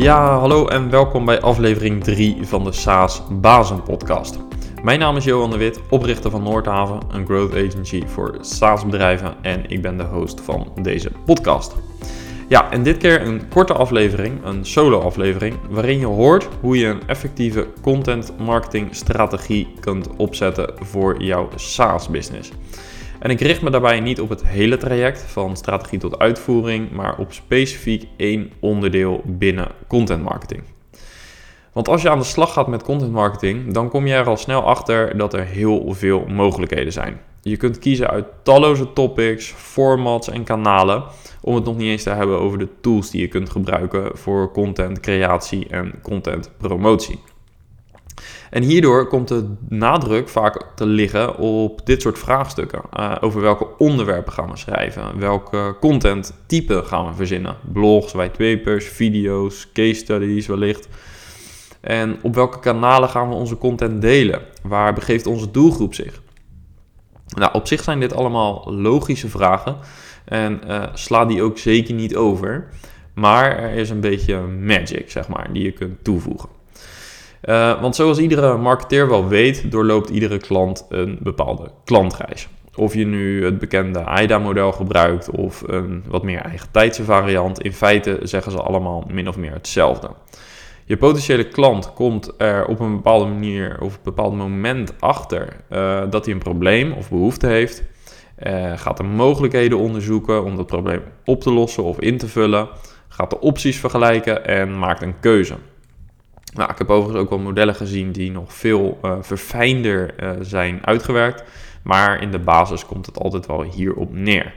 Ja, hallo en welkom bij aflevering 3 van de SaaS Bazen podcast. Mijn naam is Johan de Wit, oprichter van Noordhaven, een growth agency voor SaaS bedrijven en ik ben de host van deze podcast. Ja, en dit keer een korte aflevering, een solo aflevering, waarin je hoort hoe je een effectieve content marketing strategie kunt opzetten voor jouw SaaS business. En ik richt me daarbij niet op het hele traject van strategie tot uitvoering, maar op specifiek één onderdeel binnen content marketing. Want als je aan de slag gaat met content marketing, dan kom je er al snel achter dat er heel veel mogelijkheden zijn. Je kunt kiezen uit talloze topics, formats en kanalen, om het nog niet eens te hebben over de tools die je kunt gebruiken voor content creatie en content promotie. En hierdoor komt de nadruk vaak te liggen op dit soort vraagstukken. Uh, over welke onderwerpen gaan we schrijven? Welke content type gaan we verzinnen? Blogs, whitepapers, video's, case studies wellicht. En op welke kanalen gaan we onze content delen? Waar begeeft onze doelgroep zich? Nou, op zich zijn dit allemaal logische vragen en uh, sla die ook zeker niet over. Maar er is een beetje magic, zeg maar, die je kunt toevoegen. Uh, want zoals iedere marketeer wel weet, doorloopt iedere klant een bepaalde klantreis. Of je nu het bekende AIDA-model gebruikt of een wat meer eigen tijdse variant, in feite zeggen ze allemaal min of meer hetzelfde. Je potentiële klant komt er op een bepaalde manier of op een bepaald moment achter uh, dat hij een probleem of behoefte heeft. Uh, gaat de mogelijkheden onderzoeken om dat probleem op te lossen of in te vullen. Gaat de opties vergelijken en maakt een keuze. Nou, ik heb overigens ook wel modellen gezien die nog veel uh, verfijnder uh, zijn uitgewerkt. Maar in de basis komt het altijd wel hierop neer.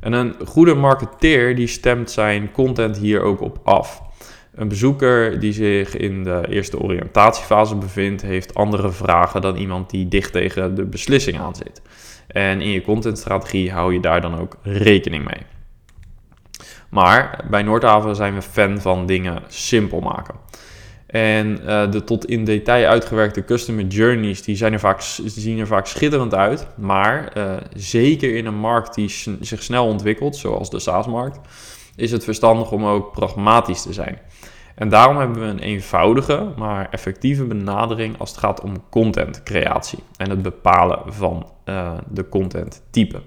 En een goede marketeer die stemt zijn content hier ook op af. Een bezoeker die zich in de eerste oriëntatiefase bevindt, heeft andere vragen dan iemand die dicht tegen de beslissing aan zit. En in je contentstrategie hou je daar dan ook rekening mee. Maar bij Noordhaven zijn we fan van dingen simpel maken. En uh, de tot in detail uitgewerkte customer journeys, die, zijn er vaak, zien er vaak schitterend uit. Maar uh, zeker in een markt die zich snel ontwikkelt, zoals de SaaS-markt, is het verstandig om ook pragmatisch te zijn. En daarom hebben we een eenvoudige, maar effectieve benadering als het gaat om contentcreatie en het bepalen van uh, de contenttype.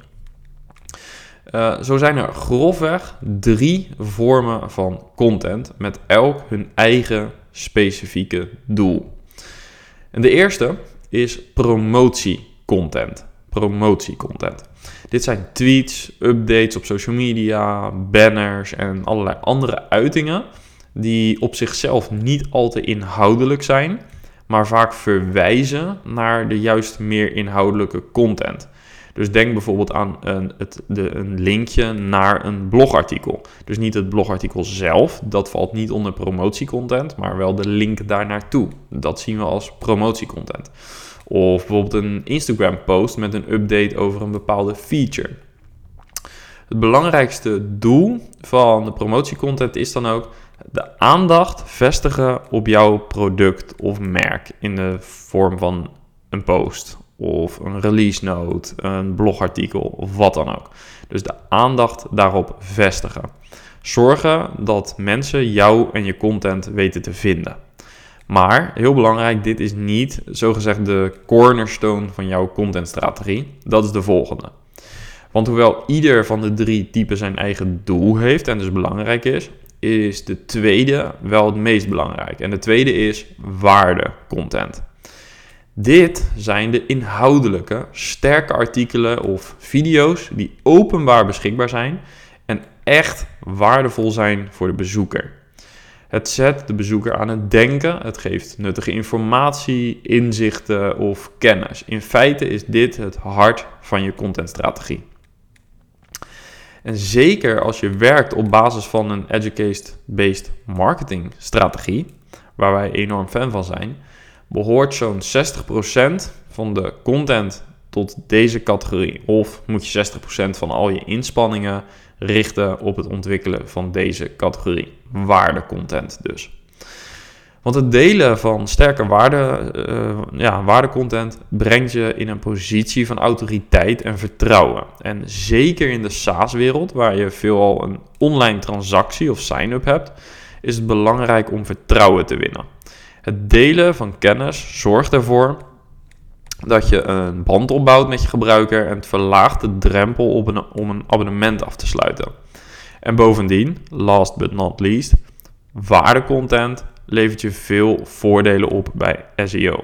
Uh, zo zijn er grofweg drie vormen van content met elk hun eigen specifieke doel. En de eerste is promotiecontent. Promotiecontent. Dit zijn tweets, updates op social media, banners en allerlei andere uitingen die op zichzelf niet al te inhoudelijk zijn, maar vaak verwijzen naar de juist meer inhoudelijke content. Dus denk bijvoorbeeld aan een, het, de, een linkje naar een blogartikel. Dus niet het blogartikel zelf, dat valt niet onder promotiecontent, maar wel de link daar naartoe. Dat zien we als promotiecontent. Of bijvoorbeeld een Instagram-post met een update over een bepaalde feature. Het belangrijkste doel van de promotiecontent is dan ook de aandacht vestigen op jouw product of merk in de vorm van een post of een release note, een blogartikel of wat dan ook. Dus de aandacht daarop vestigen. Zorgen dat mensen jou en je content weten te vinden. Maar heel belangrijk, dit is niet zogezegd de cornerstone van jouw contentstrategie. Dat is de volgende. Want hoewel ieder van de drie typen zijn eigen doel heeft en dus belangrijk is, is de tweede wel het meest belangrijk. En de tweede is waardecontent. Dit zijn de inhoudelijke, sterke artikelen of video's die openbaar beschikbaar zijn en echt waardevol zijn voor de bezoeker. Het zet de bezoeker aan het denken, het geeft nuttige informatie, inzichten of kennis. In feite is dit het hart van je contentstrategie. En zeker als je werkt op basis van een educate-based marketing strategie, waar wij enorm fan van zijn, behoort zo'n 60% van de content tot deze categorie. Of moet je 60% van al je inspanningen richten op het ontwikkelen van deze categorie. Waardecontent dus. Want het delen van sterke waarde, uh, ja, waardecontent brengt je in een positie van autoriteit en vertrouwen. En zeker in de SaaS-wereld, waar je veelal een online transactie of sign-up hebt, is het belangrijk om vertrouwen te winnen. Het delen van kennis zorgt ervoor dat je een band opbouwt met je gebruiker en het verlaagt de drempel een, om een abonnement af te sluiten. En bovendien, last but not least, waardecontent levert je veel voordelen op bij SEO.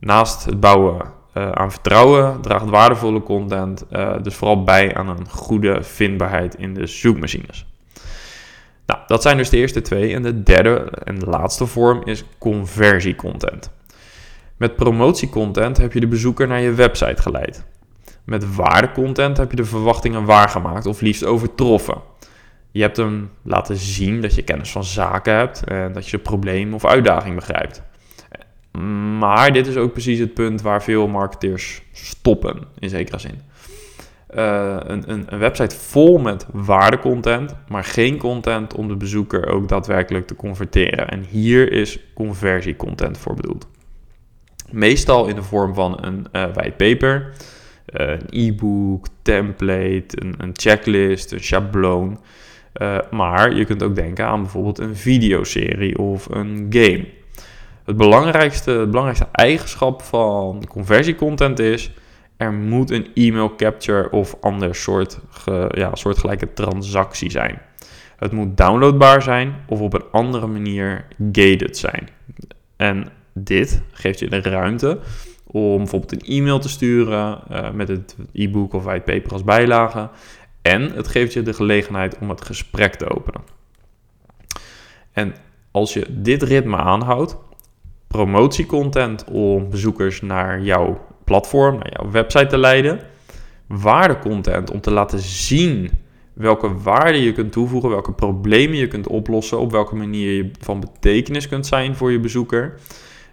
Naast het bouwen uh, aan vertrouwen draagt waardevolle content uh, dus vooral bij aan een goede vindbaarheid in de zoekmachines. Nou, dat zijn dus de eerste twee. En de derde en laatste vorm is conversiecontent. Met promotiecontent heb je de bezoeker naar je website geleid. Met waardecontent heb je de verwachtingen waargemaakt of liefst overtroffen. Je hebt hem laten zien dat je kennis van zaken hebt en dat je probleem of uitdaging begrijpt. Maar dit is ook precies het punt waar veel marketeers stoppen, in zekere zin. Uh, een, een, een, website vol met waardecontent, maar geen content om de bezoeker ook daadwerkelijk te converteren. En hier is conversiecontent voor bedoeld. Meestal in de vorm van een uh, whitepaper, uh, een e-book, template, een, een, checklist, een schabloon. maar je kunt ook denken aan bijvoorbeeld een videoserie of een game. Het belangrijkste, het belangrijkste eigenschap van conversiecontent is... er moet een e-mail capture of ander soort ja, soortgelijke transactie zijn. Het moet downloadbaar zijn of op een andere manier gated zijn. En dit geeft je de ruimte om bijvoorbeeld een e-mail te sturen uh, met het e-book of whitepaper als bijlage. En het geeft je de gelegenheid om het gesprek te openen. En als je dit ritme aanhoudt, promotiecontent om bezoekers naar jouw platform, naar jouw website te leiden. Waardecontent om te laten zien welke waarde je kunt toevoegen, welke problemen je kunt oplossen, op welke manier je van betekenis kunt zijn voor je bezoeker.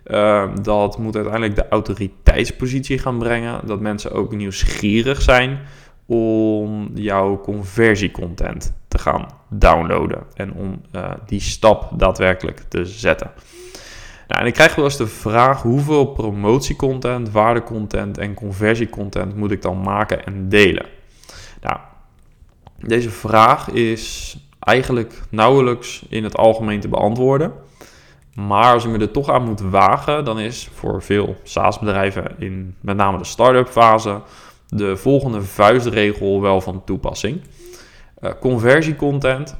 Ehm, dat moet uiteindelijk de autoriteitspositie gaan brengen. Dat mensen ook nieuwsgierig zijn om jouw conversiecontent te gaan downloaden en om uh, die stap daadwerkelijk te zetten. Nou, en ik krijg wel eens de vraag hoeveel promotiecontent, waardecontent en conversiecontent moet ik dan maken en delen? Nou, deze vraag is eigenlijk nauwelijks in het algemeen te beantwoorden. Maar als ik me er toch aan moet wagen, dan is voor veel SaaS-bedrijven in met name de start-up fase de volgende vuistregel wel van toepassing. Uh, conversiecontent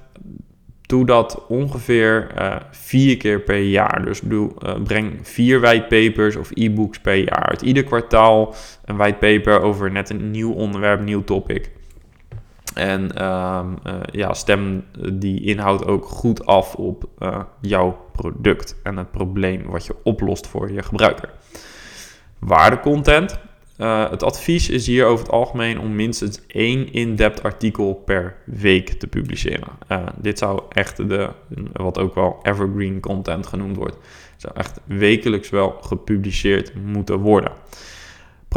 doe dat ongeveer uh, vier keer per jaar. Dus uh, breng vier whitepapers of e-books per jaar. Uit ieder kwartaal een whitepaper over net een nieuw onderwerp, nieuw topic. En uh, ja, stem die inhoud ook goed af op jouw product en het probleem wat je oplost voor je gebruiker. Waardecontent uh, het advies is hier over het algemeen om minstens één in-depth artikel per week te publiceren. Uh, dit zou echt de, wat ook wel evergreen content genoemd wordt, zou echt wekelijks wel gepubliceerd moeten worden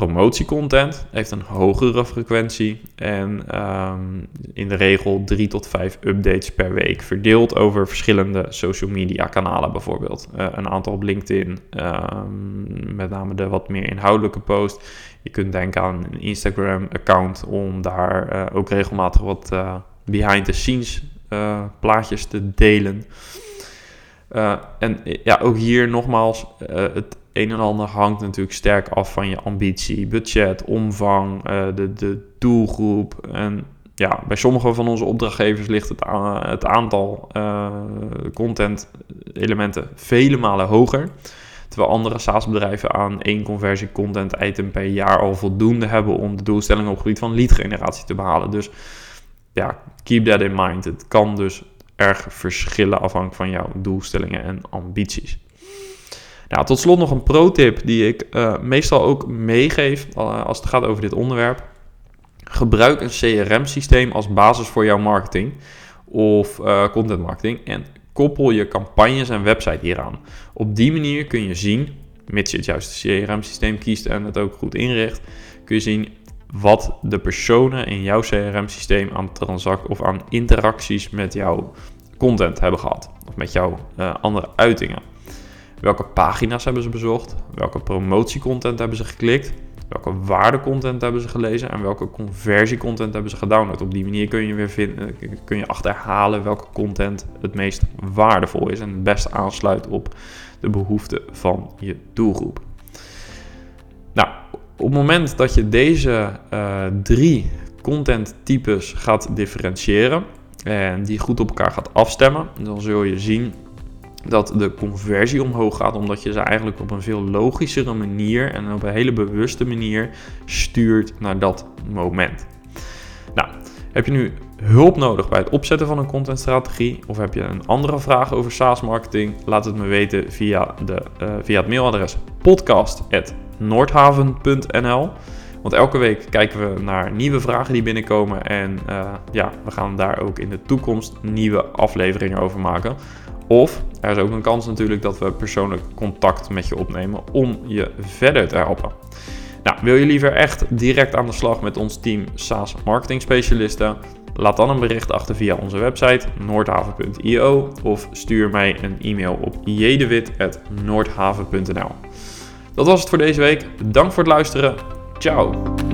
promotiecontent heeft een hogere frequentie en um, in de regel 3 tot 5 updates per week, verdeeld over verschillende social media kanalen bijvoorbeeld. Uh, een aantal op LinkedIn, um, met name de wat meer inhoudelijke post. Je kunt denken aan een Instagram account om daar uh, ook regelmatig wat uh, behind the scenes plaatjes te delen. en ja, ook hier nogmaals, het een en ander hangt natuurlijk sterk af van je ambitie, budget, omvang, uh, de, de doelgroep. En ja, bij sommige van onze opdrachtgevers ligt het, het aantal uh, content elementen vele malen hoger. Terwijl andere SaaS-bedrijven aan één conversie content item per jaar al voldoende hebben om de doelstellingen op het gebied van lead generatie te behalen. Dus ja, keep that in mind. Het kan dus erg verschillen afhankelijk van jouw doelstellingen en ambities. Nou, tot slot nog een pro-tip die ik uh, meestal ook meegeef uh, als het gaat over dit onderwerp. Gebruik een CRM-systeem als basis voor jouw marketing of uh, content marketing en koppel je campagnes en website hieraan. Op die manier kun je zien, mits je het juiste CRM-systeem kiest en het ook goed inricht, kun je zien wat de personen in jouw CRM-systeem aan transact of aan interacties met jouw content hebben gehad of met jouw andere uitingen. Welke pagina's hebben ze bezocht? Welke promotiecontent hebben ze geklikt? welke waardecontent hebben ze gelezen en welke conversiecontent hebben ze gedownload. Op die manier kun je weer vinden, kun je achterhalen welke content het meest waardevol is en het best aansluit op de behoeften van je doelgroep. Nou, op het moment dat je deze uh, drie contenttypes gaat differentiëren en die goed op elkaar gaat afstemmen, dan zul je zien dat de conversie omhoog gaat, omdat je ze eigenlijk op een veel logischere manier en op een hele bewuste manier stuurt naar dat moment. Nou, heb je nu hulp nodig bij het opzetten van een contentstrategie of heb je een andere vraag over SaaS marketing? Laat het me weten via, de, uh, via het mailadres podcast@noordhaven.nl. Want elke week kijken we naar nieuwe vragen die binnenkomen en uh, ja, we gaan daar ook in de toekomst nieuwe afleveringen over maken. Of er is ook een kans natuurlijk dat we persoonlijk contact met je opnemen om je verder te helpen. Nou, wil je liever echt direct aan de slag met ons team SaaS marketing specialisten? Laat dan een bericht achter via onze website noordhaven.io of stuur mij een e-mail op jedewit.noordhaven.nl. Dat was het voor deze week. Dank voor het luisteren. Tchau!